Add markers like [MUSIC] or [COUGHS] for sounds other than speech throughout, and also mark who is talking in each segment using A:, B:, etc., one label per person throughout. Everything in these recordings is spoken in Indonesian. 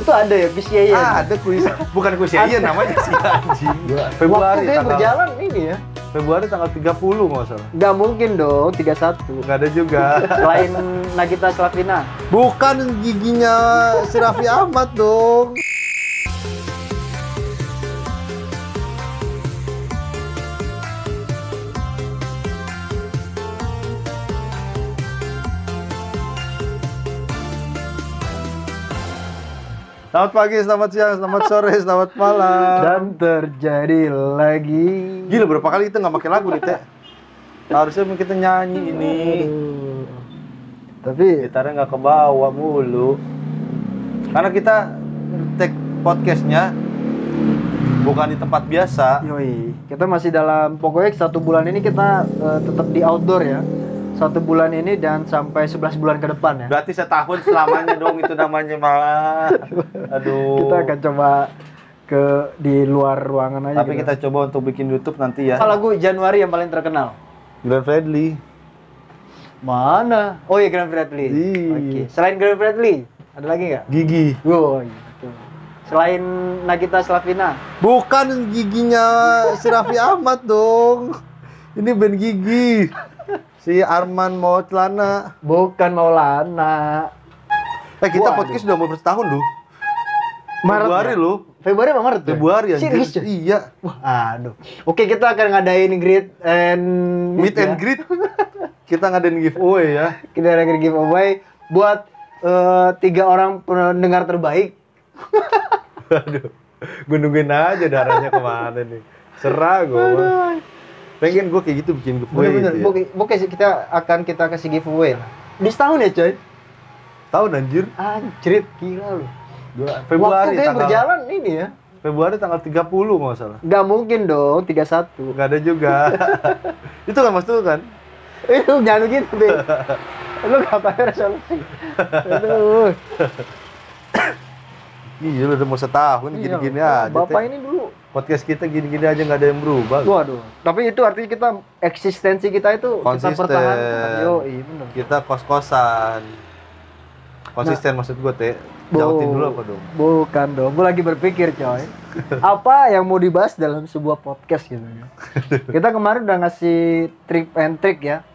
A: Itu ada ya PCIN.
B: Ah, ada kuis. Bukan kuis ya, iya namanya sih anjing.
A: Waktu
B: Februari
A: kayak
B: tanggal
A: berjalan ini ya.
B: Februari tanggal 30 nggak salah.
A: Nggak mungkin dong, 31.
B: Nggak ada juga. [LAUGHS]
A: Selain Nagita Slavina.
B: Bukan giginya si Raffi Ahmad dong. Selamat pagi, selamat siang, selamat sore, [LAUGHS] selamat malam.
A: Dan terjadi lagi.
B: Gila berapa kali kita nggak pakai lagu nih, Teh? Harusnya kita nyanyi ini.
A: Aduh. Tapi
B: Gitarnya nggak ke bawah mulu. Karena kita take podcastnya bukan di tempat biasa.
A: Yoi, kita masih dalam pokoknya satu bulan ini kita eh, tetap di outdoor ya. Satu bulan ini dan sampai 11 bulan ke depan ya.
B: Berarti setahun selamanya dong itu namanya malah. [LAUGHS] Aduh.
A: Kita akan coba ke di luar ruangan aja.
B: Tapi
A: gitu.
B: kita coba untuk bikin YouTube nanti ya.
A: Apa lagu Januari yang paling terkenal?
B: Glenn Fredly.
A: Mana? Oh iya Grand Bradley.
B: Iya.
A: Oke. Selain Grand Bradley, ada lagi nggak?
B: Gigi.
A: Oh iya. betul. Selain Nagita Slavina.
B: Bukan giginya si Raffi Ahmad dong. Ini band gigi. Si Arman mau celana.
A: Bukan Maulana.
B: Eh kita
A: Waduh.
B: podcast udah mau bertahun loh.
A: Maret
B: Februari
A: ya?
B: loh.
A: Februari apa Maret? ya?
B: Februari anjir.
A: Serius ya?
B: Iya.
A: Wah, aduh. Oke, kita akan ngadain greet and
B: Meet
A: ya.
B: and greet. Kita ngadain giveaway ya.
A: Kita akan giveaway buat eh, tiga orang pendengar terbaik. [LAUGHS]
B: Aduh. Gue nungguin aja darahnya ke mana nih. Serah gue. Pengen gue kayak gitu bikin giveaway.
A: Bener-bener.
B: gitu ya.
A: Oke, kita akan kita kasih giveaway lah. Di setahun ya, coy.
B: Tahun anjir.
A: Anjrit, gila lu.
B: Dua-
A: Waktu
B: Februari
A: kayak
B: tanggal
A: berjalan ini ya.
B: Februari tanggal 30 nggak salah.
A: Nggak mungkin dong, 31.
B: Nggak ada juga. [LAUGHS] itu kan mas tuh kan.
A: Eh, lu jangan gitu, Be. [LAUGHS] lu ngapain resolusi? Aduh. [LAUGHS]
B: Iya udah mau setahun
A: Iya,
B: gini-gini
A: Wah,
B: aja.
A: Bapak ini dulu.
B: Podcast kita gini-gini aja nggak ada yang berubah.
A: Waduh. Tapi itu artinya kita eksistensi kita itu
B: Konsisten.
A: kita pertahankan. Yo, iya benar.
B: Kita kos-kosan. Konsisten maksud gue teh. Jauhin dulu apa dong?
A: Bukan dong, gue lagi berpikir coy. [LAUGHS] apa yang mau dibahas dalam sebuah podcast gitu ya. Kita kemarin udah ngasih trik and trick ya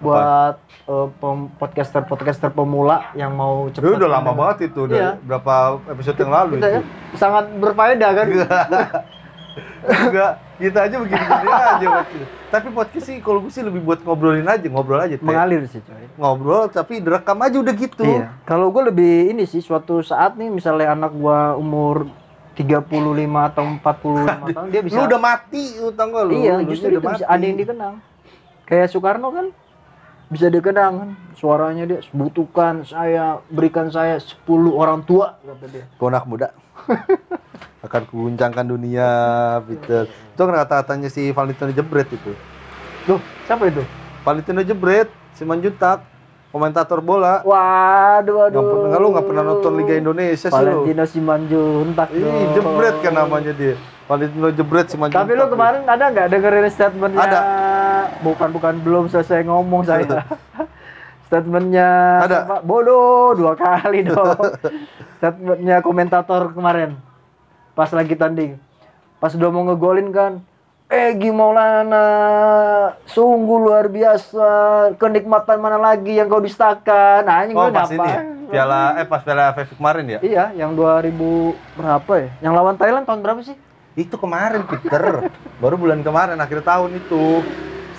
A: buat eh, pem- podcaster-podcaster pemula yang mau
B: Itu
A: cepat.
B: udah lama banget itu, udah
A: Iya.
B: berapa episode yang lalu
A: Kita
B: itu.
A: ya, sangat berfaedah kan?
B: Enggak, kita aja begini-begini aja waktu. Tapi podcast sih kalau gue sih lebih buat ngobrolin aja, ngobrol aja. Teh.
A: Mengalir sih coy.
B: Ngobrol tapi direkam aja udah gitu.
A: Iya. Kalau gue lebih ini sih suatu saat nih misalnya anak gua umur 35 atau 45 tahun dia bisa
B: Lu udah mati, tau gak lu?
A: Iya,
B: Lu
A: justru itu bisa ada yang dikenang. Kayak Soekarno kan bisa dikenang kan suaranya dia butuhkan saya berikan saya 10 orang tua kata dia.
B: Ponak muda. [LAUGHS] Akan kuguncangkan dunia, Peter. Itu kan kata-katanya si Valentino Jebret itu.
A: Loh, siapa itu?
B: Valentino Jebret, si Manjutak, komentator bola.
A: Waduh, waduh.
B: Nggak pernah, lu nggak pernah nonton Liga Indonesia sih lu.
A: Valentino Simanjuntak
B: Ih, Jebret kan namanya dia. Valentino Jebret si Manjutak.
A: Tapi lu kemarin ada nggak dengerin statementnya?
B: Ada.
A: Bukan bukan belum selesai ngomong saya. [LAUGHS] statementnya
B: Ada.
A: apa? Bodoh dua kali [LAUGHS] dong. statementnya komentator kemarin pas lagi tanding. Pas udah mau ngegolin kan. Egi Maulana sungguh luar biasa kenikmatan mana lagi yang kau dustakan nah ini
B: Oh,
A: gue
B: pas ini ya? Piala eh pas Piala AFF kemarin ya?
A: iya yang 2000 berapa ya yang lawan Thailand tahun berapa sih
B: Itu kemarin Peter. Baru bulan kemarin akhir tahun itu.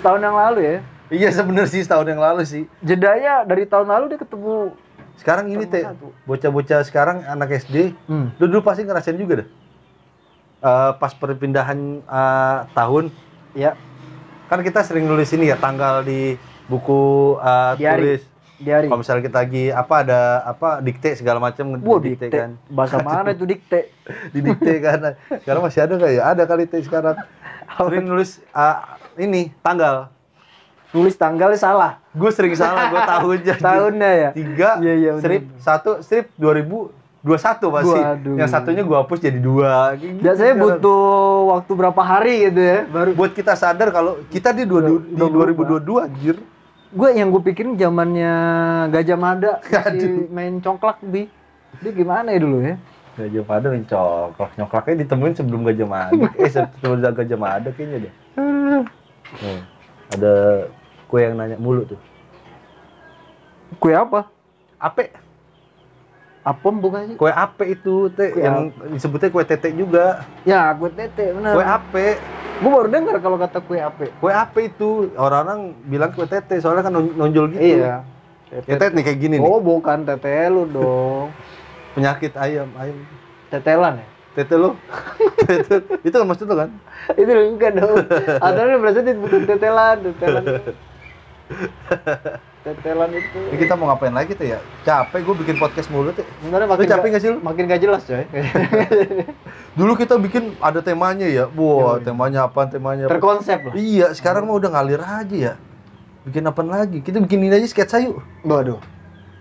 A: setahun yang lalu ya
B: Iya sebenarnya sih setahun yang lalu sih.
A: jedanya dari tahun lalu dia ketemu
B: Sekarang ini teh bocah-bocah sekarang anak SD,
A: hmm.
B: lu dulu pasti ngerasain juga dah. Eh, pas perpindahan eh, tahun,
A: ya
B: kan kita sering nulis ini ya tanggal di buku
A: Diari.
B: tulis.
A: Diari
B: Kalau misalnya kita lagi apa ada apa dikte segala macam
A: Wah,
B: dikte
A: dikte.
B: kan,
A: bahasa [LAUGHS] mana itu dikte [LAUGHS]
B: didikte kan. Sekarang masih ada nggak ya? Ada kali teh sekarang. [LAUGHS] Sering nulis eh, ini tanggal.
A: nulis tanggalnya salah
B: Gue sering salah, gue tahunnya.
A: tahunnya ya
B: tiga
A: Iya, iya, bener.
B: strip satu strip 2021 pasti
A: Waduh.
B: yang satunya gua hapus jadi dua Kayak gitu
A: biasanya
B: sekarang.
A: butuh waktu berapa hari gitu ya baru
B: buat kita sadar kalau kita di, dua,
A: Udah-
B: di
A: udah berubah.
B: 2022 anjir
A: gue yang gue pikirin zamannya Gajah Mada masih main congklak bi dia gimana ya dulu ya
B: Gajah Mada mencokok. Nyokoknya ditemuin sebelum Gajah Mada. eh sebelum Gajah Mada kayaknya deh. Nih, ada kue yang nanya mulu tuh.
A: Kue apa?
B: Ape,
A: Apem bukan sih?
B: kue ape itu teh yang disebutnya kue tete juga.
A: Ya, kue tete benar.
B: Kue ape,
A: Gue baru dengar kalau kata kue ape.
B: kue ape itu orang-orang bilang kue tete soalnya kan non- nonjol gitu.
A: Iya.
B: Ya tete nih kayak gini nih.
A: Oh, bukan tete lu dong. [LAUGHS]
B: Penyakit ayam, ayam.
A: Tetelan ya?
B: Tete. Tete. [LAUGHS] Itu kan maksud lo kan? [LAUGHS]
A: itu lu enggak dong. Atau lu berarti bukan tetelan, tetelan. Tetelan itu.
B: Ini kita mau ngapain lagi tuh ya? Capek gue bikin podcast mulu tuh.
A: Sebenarnya
B: Lu
A: makin
B: capek
A: ga-
B: gak sih lu?
A: Makin gak jelas, coy. [LAUGHS]
B: Dulu kita bikin ada temanya ya. Wah,
A: Iya.
B: temanya apa? Temanya apa?
A: Terkonsep loh.
B: Iya, sekarang mah udah ngalir aja ya. Bikin apa lagi? Kita bikin ini aja sketsa yuk.
A: Waduh.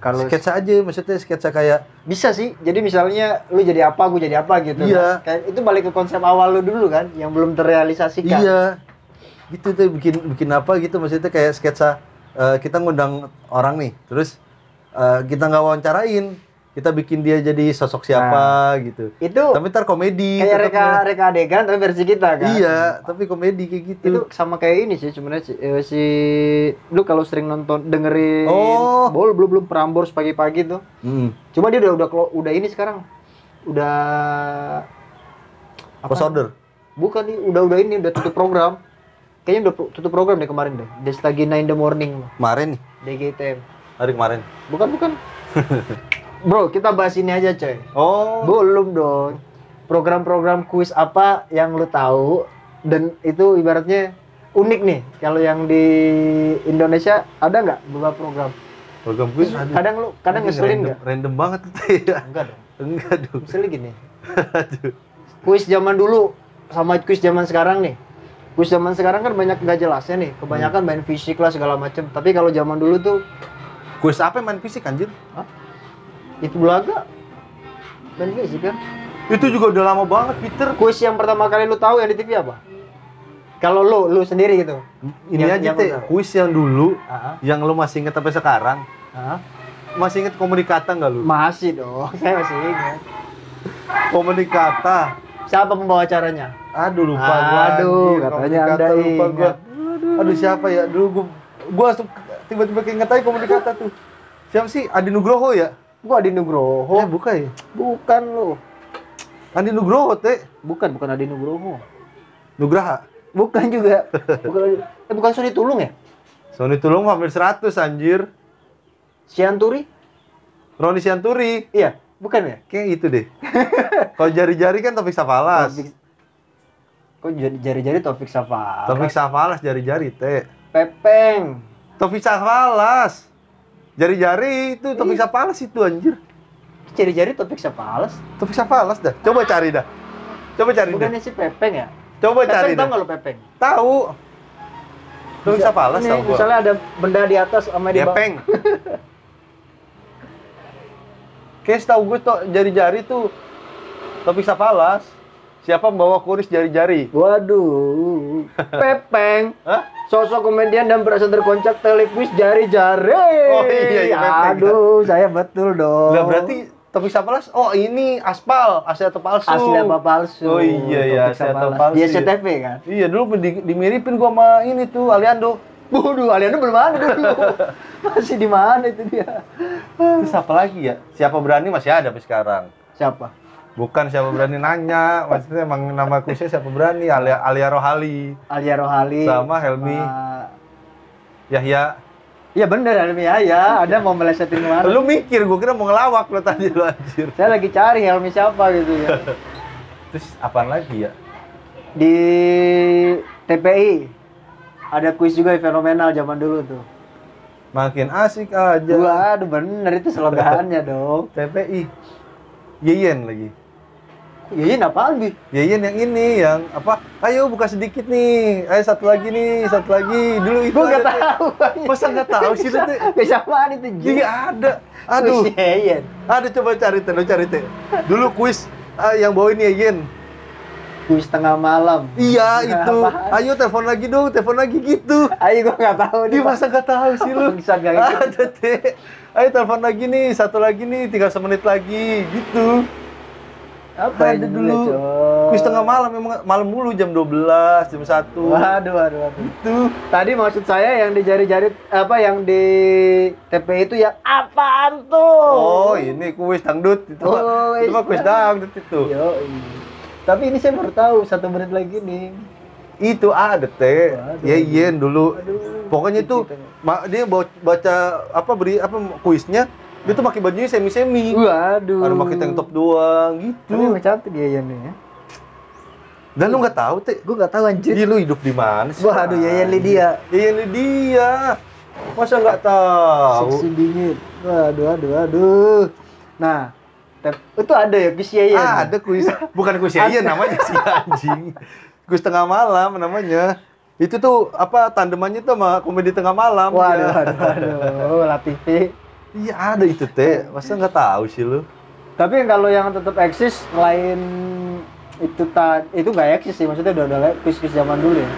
A: Kalau
B: Sketsa aja, maksudnya sketsa kayak
A: bisa sih. Jadi misalnya lu jadi apa, gue jadi apa gitu.
B: Iya.
A: kan. Kayak itu balik ke konsep awal lu dulu kan, yang belum terrealisasikan.
B: iya. Gitu tuh bikin bikin apa gitu maksudnya kayak sketsa eh, kita ngundang orang nih, terus eh, kita nggak wawancarain, kita bikin dia jadi sosok siapa gitu.
A: Itu
B: Tapi ntar komedi.
A: kayak reka
B: tetapnya.
A: reka adegan tapi versi kita kan.
B: Iya, tapi komedi kayak gitu.
A: Itu sama kayak ini sih sebenarnya si, eh, si lu kalau sering nonton dengerin
B: Oh.
A: bol belum belum Prambors pagi-pagi tuh.
B: Hmm.
A: Cuma dia udah udah udah ini sekarang. Udah
B: Post order.
A: Bukan nih, udah udah ini udah tutup program. Kayaknya udah tutup program deh kemarin deh. Destagina in the morning
B: Kemarin nih,
A: DGTM.
B: hari kemarin.
A: Bukan bukan. [LAUGHS] Bro, kita bahas ini aja, coy.
B: Oh.
A: Belum dong. Program-program kuis apa yang lu tahu dan itu ibaratnya unik nih. Kalau yang di Indonesia ada nggak beberapa program?
B: Program aduh.
A: Kadang lu kadang ngeselin
B: random,
A: nggak?
B: Random banget itu ya.
A: Enggak dong.
B: Enggak dong.
A: Ngeselin gini. [LAUGHS]
B: Aduh.
A: Kuis zaman dulu sama kuis zaman sekarang nih. Kuis zaman sekarang kan banyak nggak jelasnya nih. Kebanyakan main fisik lah segala macem. Tapi kalau zaman dulu tuh
B: Kuis apa yang main fisik anjir?
A: itu belaga. Main fisik kan.
B: Itu juga udah lama banget, Peter.
A: Kuis yang pertama kali lu tahu yang di TV apa? Kalau lu, lu sendiri gitu.
B: Ini
A: Yang-
B: aja teh, kuis yang dulu
A: Ah,
B: yang lu masih inget sampai sekarang.
A: ah.
B: Masih inget komunikata nggak lu?
A: Masih dong, [LAUGHS] saya masih ingat.
B: Komunikata.
A: Siapa pembawa acaranya?
B: Aduh lupa gua.
A: Aduh, katanya Anda
B: lupa gua.
A: ingat.
B: Aduh siapa ya? Dulu gua gua tiba-tiba keinget aja komunikata tuh. Siapa sih? Adi Nugroho ya?
A: Gua Adi Nugroho.
B: Oh, bukan ya?
A: Bukan lu.
B: Andi Nugroho teh.
A: Bukan, bukan Adi Nugroho.
B: Nugraha.
A: Bukan juga. [LAUGHS] Bukan Adi- eh, bukan Sony Tulung ya?
B: Sony Tulung hampir 100 anjir.
A: Sianturi?
B: Roni Sianturi.
A: Iya, bukan ya?
B: Kayak itu deh. [LAUGHS] Kalau jari-jari kan Taufik Safalas.
A: Taufik- Kok jari-jari Taufik Safalas?
B: Taufik Safalas jari-jari teh.
A: Pepeng.
B: Taufik Safalas. Jari-jari itu Taufik
A: Iya.
B: Safalas itu anjir.
A: Jari-jari Taufik Safalas.
B: Taufik Safalas dah. Coba cari dah. Coba cari dah.
A: Bukannya si Pepeng ya?
B: Coba cari
A: Pepeng tahu
B: dah.
A: nggak lo Pepeng?
B: Tahu. Taufik Safalas tahu gua.
A: Misalnya ada benda di atas sama di bawah.
B: Gepeng. [LAUGHS] Kayak tahu gue tuh jari-jari tuh Taufik Safalas. Siapa membawa kuris jari-jari?
A: Waduh, [LAUGHS] Pepeng.
B: Hah?
A: Sosok komedian dan berasa terkoncak televisi jari-jari.
B: Oh, iya, iya.
A: Aduh, saya betul dong.
B: Lah berarti Taufik Safalas, oh ini aspal, asli atau palsu?
A: asli apa palsu?
B: Oh iya ya,
A: Taufik
B: asli atau palsu.
A: Dia
B: ya?
A: CTV kan?
B: Iya dulu di, dimiripin gua sama ini tuh Aliando.
A: Waduh, Aliando belum ada dulu. [LAUGHS] Masih di mana itu dia?
B: Terus apa lagi ya? Siapa berani masih ada sampai sekarang.
A: Siapa?
B: Bukan siapa berani nanya, maksudnya emang nama kusnya siapa berani, Alia, Alia Rohali,
A: Alia Rohali.
B: sama Helmi
A: sama-
B: Yahya.
A: Iya bener Helmi ya, ada mau melesetin ke mana?
B: Lu mikir, gua kira mau ngelawak lo tadi lu anjir.
A: Saya lagi cari Helmi siapa gitu ya. [LAUGHS]
B: Terus apaan lagi ya?
A: Di TPI ada kuis juga fenomenal zaman dulu tuh.
B: Makin asik aja.
A: Waduh bener itu slogannya [LAUGHS] dong.
B: TPI. Yeyen lagi.
A: Iya apaan bi?
B: Yeyen yang ini yang apa? Ayo buka sedikit nih. Ayo satu lagi nih, satu lagi. Dulu itu
A: nggak
B: Teh.
A: tahu.
B: Masa nggak tahu sih itu? [LAUGHS]
A: Kesamaan itu
B: Iya ada. Aduh.
A: Yeyen.
B: Ada coba cari teh, lo cari teh. Dulu kuis ah, yang bawa ini Yeyen.
A: Kuis tengah malam.
B: Iya [LAUGHS] itu.
A: Apaan?
B: Ayo telepon lagi dong, telepon lagi gitu.
A: Ayo gue nggak tahu
B: Dia masa nggak tahu sih lu? [LAUGHS]
A: Bisa gak gitu?
B: Ada teh. Ayo telepon lagi nih, satu lagi nih, tinggal semenit lagi, gitu.
A: Apa
B: ada dulu. Kuis tengah malam memang malam mulu jam 12, jam 1.
A: Waduh, waduh, waduh.
B: Itu.
A: Tadi maksud saya yang di jari-jari apa yang di TP itu yang apaan tuh?
B: Oh, ini kuis dangdut itu. mah.
A: Oh,
B: itu mah
A: iya.
B: kuis dangdut itu.
A: Yoi. Tapi ini saya baru tahu satu menit lagi nih.
B: Itu ada teh. Yeyen dulu.
A: Aduh.
B: Pokoknya itu ma- dia bawa- baca apa beri apa kuisnya dia tuh pakai bajunya semi-semi.
A: Waduh.
B: Ada pakai tank top doang
A: Tapi
B: gitu.
A: emang cantik dia ya.
B: Dan lu nggak tahu teh.
A: Gue gak tahu anjir.
B: Jadi lu hidup di mana sih?
A: Waduh, Yayan Lydia.
B: Yayan Lydia. Masa nggak tahu?
A: Seksi dingin. Waduh, aduh, aduh. Nah, itu ada ya kuis Yayan.
B: Ah, ada kuis. Bukan kuis Yayan namanya si anjing. Kuis tengah malam namanya. Itu tuh apa tandemannya tuh sama komedi tengah malam.
A: Waduh,
B: Ya.
A: waduh, waduh. Latifi.
B: Iya ada itu teh. Masa nggak tahu sih lu?
A: Tapi kalau yang tetap eksis selain itu ta itu nggak eksis sih maksudnya udah udah kuis-kuis zaman dulu ya.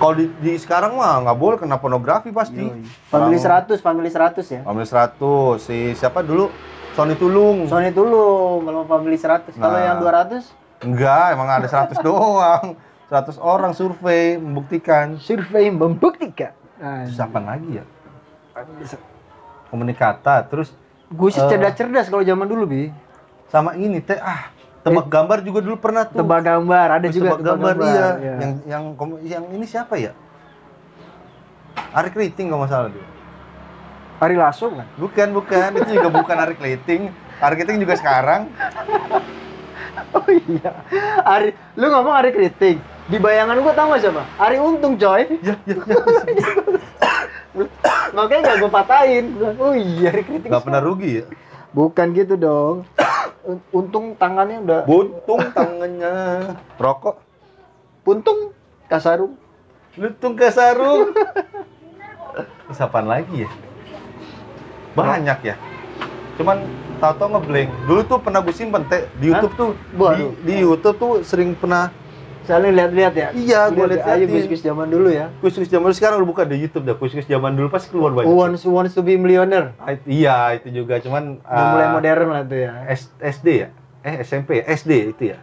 B: Kalau di, di sekarang mah nggak boleh kena pornografi pasti.
A: Family
B: Orang-
A: 100, Family 100 ya.
B: Family 100 si siapa dulu? Sony Tulung.
A: Sony dulu kalau Family 100. Kalau
B: Nah.
A: yang 200
B: Enggak, emang ada 100 [LAUGHS] doang. 100 orang survei membuktikan.
A: survei membuktikan.
B: Terus apa lagi ya? Komunikata, terus
A: gue sih
B: Eh.
A: cerdas-cerdas kalau zaman dulu bi.
B: sama ini teh ah tebak gambar juga dulu pernah tuh.
A: Tebak gambar ada
B: Terus
A: juga
B: tebak gambar, iya.
A: iya.
B: Yang yang kom- yang ini siapa ya? Ari Kriting kalau nggak salah dia.
A: Hari langsung kan.
B: Bukan, bukan. Itu juga bukan Ari Kriting. Ari Kriting juga sekarang.
A: Oh iya. Ari, lu ngomong Ari Kriting. Di bayangan gua tau gak siapa? Ari Untung coy. [LAUGHS]
B: Ya, ya, ya.
A: Makanya gak gua patahin. Oh iya Ari Kriting.
B: Nggak pernah rugi ya?
A: Bukan gitu dong. Un- Untung tangannya udah
B: Buntung tangannya. Rokok.
A: puntung kasarung.
B: Lutung ke sarung. Terus apaan lagi ya? Banyak ya. Cuman tato ngeblank. Dulu tuh pernah gue simpen teh di
A: Hah?
B: YouTube tuh. Di,
A: Waduh.
B: di YouTube tuh sering pernah
A: Saling lihat-lihat ya.
B: Iya, gua
A: Lihat aja kuis-kuis zaman dulu ya.
B: kuis-kuis zaman dulu sekarang udah buka di YouTube dah. Kuis-kuis zaman dulu pasti keluar banyak.
A: Wants, wants to be millionaire?
B: Ah, it- iya, itu juga cuman
A: Udah
B: ah,
A: mulai modern lah tuh ya.
B: S- SD ya? Eh SMP ya? SD itu ya.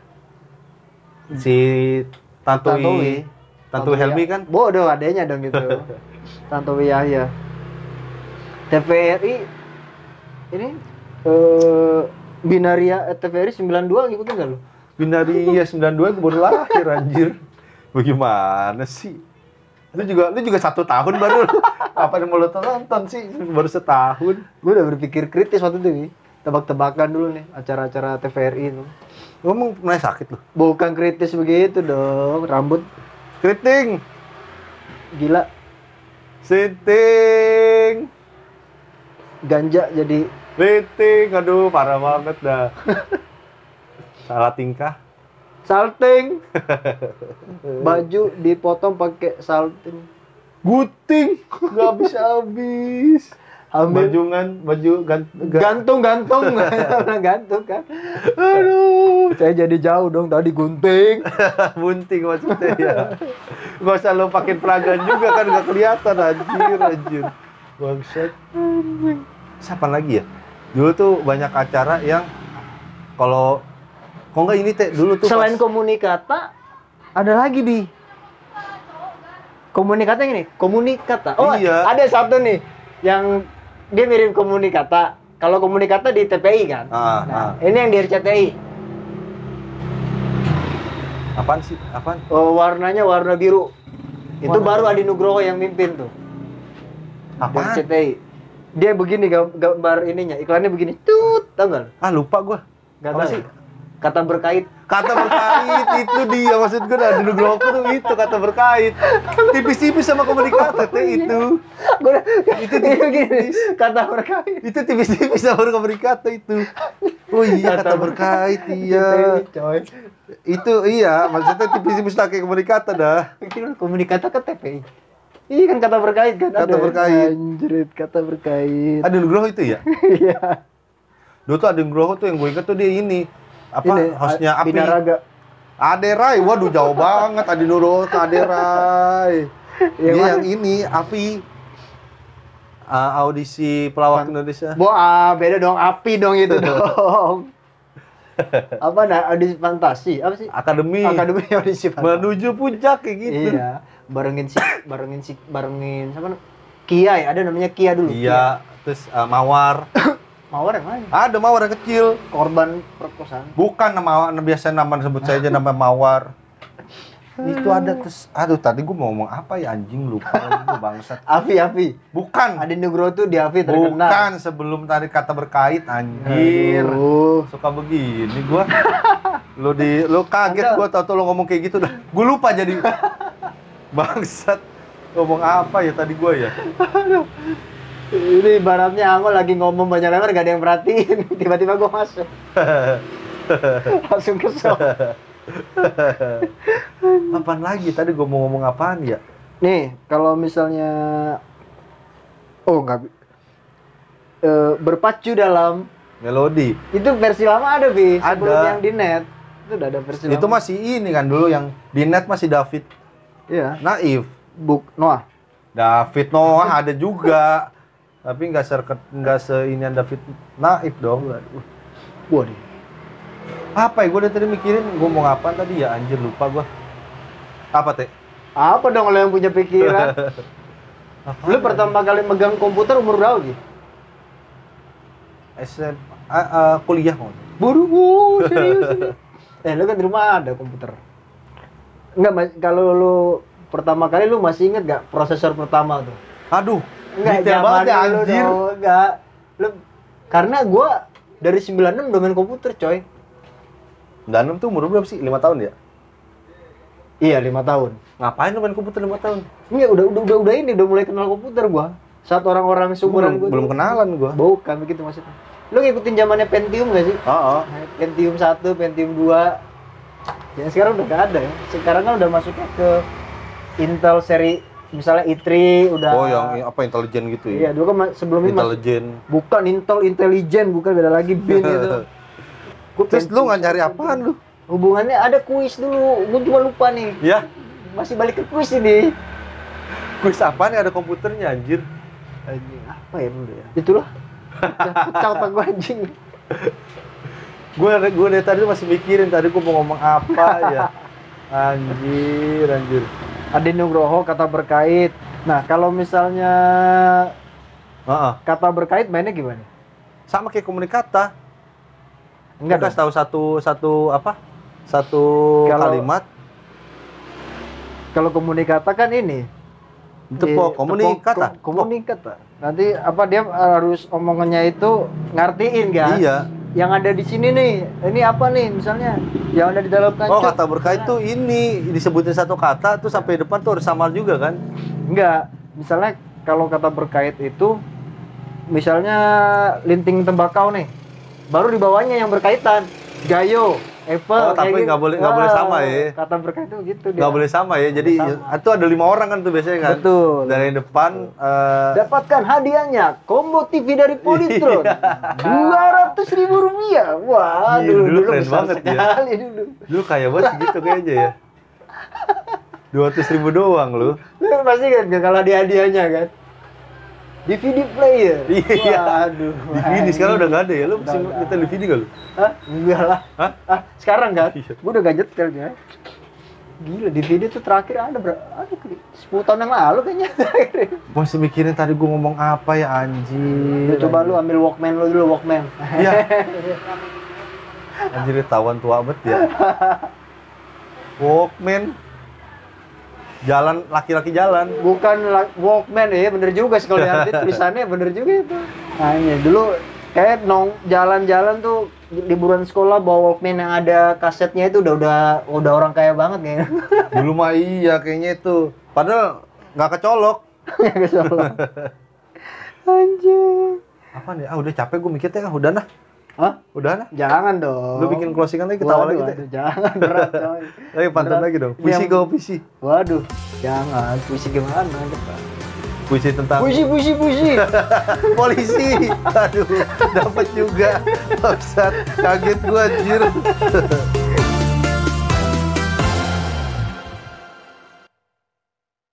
B: Si Tantowi
A: Tantowi.
B: Tantowi Helmi kan?
A: Bodoh adanya dong gitu. [LAUGHS] Tantowi Yahya. TVRI ini eh Binaria eh, TVRI 92 ngikutin nggak lu?
B: Binaria 92 gue baru lahir anjir. Bagaimana sih? Lu juga lu juga satu tahun baru. Apa yang mau lu tonton sih? Baru setahun.
A: Gue udah berpikir kritis waktu itu nih. Tebak-tebakan dulu nih acara-acara TVRI itu.
B: Emang pernah sakit lu?
A: Bukan kritis begitu dong, rambut
B: Keriting,
A: gila,
B: sinting,
A: ganja jadi
B: keriting. Aduh, parah banget dah. [LAUGHS] Salah tingkah.
A: salting. [LAUGHS] Baju dipotong pakai salting.
B: Guting, nggak habis-habis.
A: Ambil
B: Bajungan, baju gan, gan-
A: gantung gantung [LAUGHS] gantung kan aduh saya jadi jauh dong tadi gunting
B: bunting maksudnya ya. Gak usah lo pakai peragan juga kan gak kelihatan anjir anjir. Bangsat. Siapa lagi ya? Dulu tuh banyak acara yang kalau kok enggak ini teh dulu tuh
A: selain
B: pas-
A: komunikata ada lagi di komunikata yang ini komunikata oh
B: Iya.
A: ada satu nih yang dia mirip komunikata kalau komunikata di TPI kan
B: Ah,
A: nah
B: ah.
A: ini yang di RCTI
B: apaan sih? Apaan?
A: oh, warnanya warna biru itu
B: Warna
A: baru Adi Nugroho yang mimpin tuh
B: Apaan?
A: RCTI dia begini gam- gambar ininya iklannya begini tut tau lu?
B: Ah lupa gua.
A: Nggak tahu
B: sih?
A: ya? kata berkait
B: Kata berkait [LAUGHS] itu dia maksud gue dari Nugroho tuh itu kata berkait. Tipis-tipis sama komunikata teh itu.
A: gue
B: Itu
A: itu gini
B: tipis.
A: kata berkait
B: Itu tipis-tipis sama komunikata itu. Oh iya kata berkait iya.
A: coy
B: Itu iya, maksudnya tipis-tipis pakai komunikata dah.
A: Pikir komunikata ke TPI iya kan kata berkait kan
B: Kata
A: ada.
B: berkait.
A: anjrit kata berkait
B: Ada Nugroho itu ya?
A: iya
B: Dulu tuh ada Nugroho tuh yang gue ingat tuh dia ini apa
A: Ini,
B: hostnya Api
A: Binaraga
B: Aderai, waduh jauh banget Adi Nugroho tuh Aderai.
A: Yang
B: Dia yang ini Api Ah, audisi pelawak Indonesia.
A: Bo, beda dong, api dong itu [LAUGHS] dong. apa nah audisi fantasi apa sih
B: Akademi.
A: akademi audisi fantasi
B: Menuju puncak kayak gitu.
A: iya barengin si barengin si barengin siapa Kia ya ada namanya Kia dulu
B: Iya, terus eh, Mawar.
A: Kia. [COUGHS] mawar yang mana
B: Ada Mawar yang kecil.
A: korban perkosaan
B: Bukan nama biasa nama sebut saja nama Mawar. [LAUGHS] Itu ada terus aduh tadi gua mau ngomong apa ya anjing lupa gua bangsat. [LAUGHS]
A: Avi Avi
B: Bukan.
A: Adi Nugroho tuh di Avi terkenal
B: Bukan sebelum tadi kata berkait anjir.
A: Aduh.
B: Suka begini gua. [LAUGHS] Lu di lu kaget gua tau tuh lu ngomong kayak gitu dah. Gua lupa jadi bangsat. Ngomong apa ya tadi gua ya?
A: ini ibaratnya Anggo lagi ngomong banyak lebar gak ada yang perhatiin [LAUGHS] tiba-tiba gua masuk [LAUGHS] langsung kesel [LAUGHS]
B: apaan lagi tadi gua mau ngomong apaan ya?
A: nih kalau misalnya oh nggak Eh, berpacu dalam
B: Melodi.
A: itu versi lama ada bi sebelum
B: Ada.
A: yang di net itu udah ada versi
B: Itu
A: lama.
B: masih ini kan dulu yang di net masih David
A: iya
B: Naif.
A: buk Noah
B: David Noah ada juga. Tapi nggak serket nggak seinian David Naif dong.
A: waduh
B: Apa ya? Gue tadi mikirin gue mau ngapain tadi ya anjir lupa gue. Apa teh?
A: apa dong lo yang punya pikiran [LAUGHS] lu pertama kali megang komputer umur berapa gitu
B: SM, ah, ah, kuliah mau.
A: buru serius [LAUGHS] eh lu kan di rumah ada komputer enggak kalau lu pertama kali lu masih inget gak prosesor pertama tuh
B: Aduh,
A: enggak
B: detail banget ya anjir.
A: dong, enggak lu karena gua dari 96 udah main komputer coy
B: Danem tuh umur berapa sih? 5 tahun ya?
A: iya lima tahun
B: Ngapain lu main komputer 5 tahun?
A: Enggak, udah udah udah udah ini udah mulai kenal komputer gua. Saat orang-orang
B: Belum,
A: seumuran gua.
B: belum
A: tuh-
B: kenalan gue.
A: Bukan begitu maksudnya. Lu ngikutin zamannya Pentium gak sih?
B: Oh, oh.
A: Pentium 1, Pentium 2. Yang sekarang udah gak ada ya. Sekarang kan udah masuknya ke Intel seri misalnya i3 udah
B: Oh, yang apa intelijen gitu
A: Iya,
B: ya?
A: dulu kan sebelum
B: Intelijen.
A: bukan Intel Intelligent, bukan beda lagi bin [LAUGHS] itu. Gua
B: Terus lu nggak cari
A: satu,
B: apaan lu?
A: Hubungannya ada kuis dulu. Gua cuma lupa nih.
B: Ya,
A: Masih balik ke kuis ini.
B: kuis apaan ya ada komputernya anjir?
A: Anjing, apa ya dulu ya? Itulah. Pecah, pecah otak gua anjing.
B: Gue gue dari tadi masih mikirin tadi gue mau ngomong apa ya. [LAUGHS] Anjir, anjir.
A: Adi Nugroho kata berkait. Nah, kalau misalnya
B: Heeh.
A: kata berkait mainnya gimana?
B: Sama kayak komunikata.
A: Enggak dong.
B: tahu satu satu apa? Satu
A: Kalau-
B: kalimat
A: Kalau komunikata kan ini.
B: tepok komunikata.
A: tepok- komunikata. Nanti apa dia harus omongannya itu ngertiin kan?
B: Iya.
A: Yang ada di sini nih, ini apa nih misalnya? Yang ada di dalam
B: Oh,
A: kancuk.
B: kata berkait tuh ini disebutin satu kata tuh sampai depan tuh harus sama juga kan?
A: Enggak. Misalnya kalau kata berkait itu misalnya linting tembakau nih. Baru di bawahnya yang berkaitan. Gayo, Apple,
B: Oh, tapi
A: kayak gitu.
B: nggak boleh- nggak boleh sama ya.
A: Kata berkait itu gitu dia.
B: Nggak boleh sama ya. Jadi
A: Sama.
B: itu ada lima orang kan tuh biasanya kan?
A: Betul.
B: Dari yang depan eh,
A: Dapatkan hadiahnya combo TV dari Polytron. Dua ratus ribu rupiah. Wah,
B: Iya,
A: dulu,
B: dulu
A: dulu
B: keren banget ya.
A: dulu.
B: Dulu kaya banget gitu kayaknya ya. Dua ratus ribu doang lu.
A: Lu pasti kan gak kalah di hadiahnya kan? DVD player. [LAUGHS]
B: Iya.
A: Waduh.
B: DVD sekarang udah nggak ada ya. Lu
A: Udah
B: masih nyetel DVD nggak lu?
A: Hah? Enggak lah.
B: Hah?
A: Ah, sekarang kan?
B: Iya.
A: Gua udah gak nyetel ya. Gila, DVD tuh terakhir ada berapa? Ada kali 10 tahun yang lalu kayaknya. [LAUGHS]
B: Masih mikirin tadi gua ngomong apa ya anjir.
A: Lu coba lu ambil Walkman lu dulu Walkman.
B: Iya. [LAUGHS] Anjir tawan tua banget ya. Walkman. Jalan laki-laki jalan.
A: Bukan Walkman ya, bener juga sih kalau lihat [LAUGHS] tulisannya bener juga itu. Nah, ini dulu kayak nong jalan-jalan tuh liburan sekolah bawa Walkman yang ada kasetnya itu udah udah udah orang kaya banget kayaknya. [LAUGHS]
B: Dulu mah iya kayaknya itu. Padahal nggak kecolok. [LAUGHS]
A: Kesolan. Anjing.
B: Apa nih? Ah udah capek gue mikirnya ah udah nah.
A: Hah?
B: Udah nah.
A: Jangan dong.
B: Lu bikin closingan lagi ketawa
A: Waduh,
B: lagi
A: waduh, jangan berat coy. [LAUGHS]
B: Ayo pantun lagi dong. Puisi
A: yang-
B: kau puisi.
A: Waduh, jangan. Puisi gimana? Cepat.
B: Puisi tentang
A: Puisi, puisi, puisi. [LAUGHS]
B: polisi. Aduh, dapat juga. Bangsat, kaget gua anjir. [LAUGHS]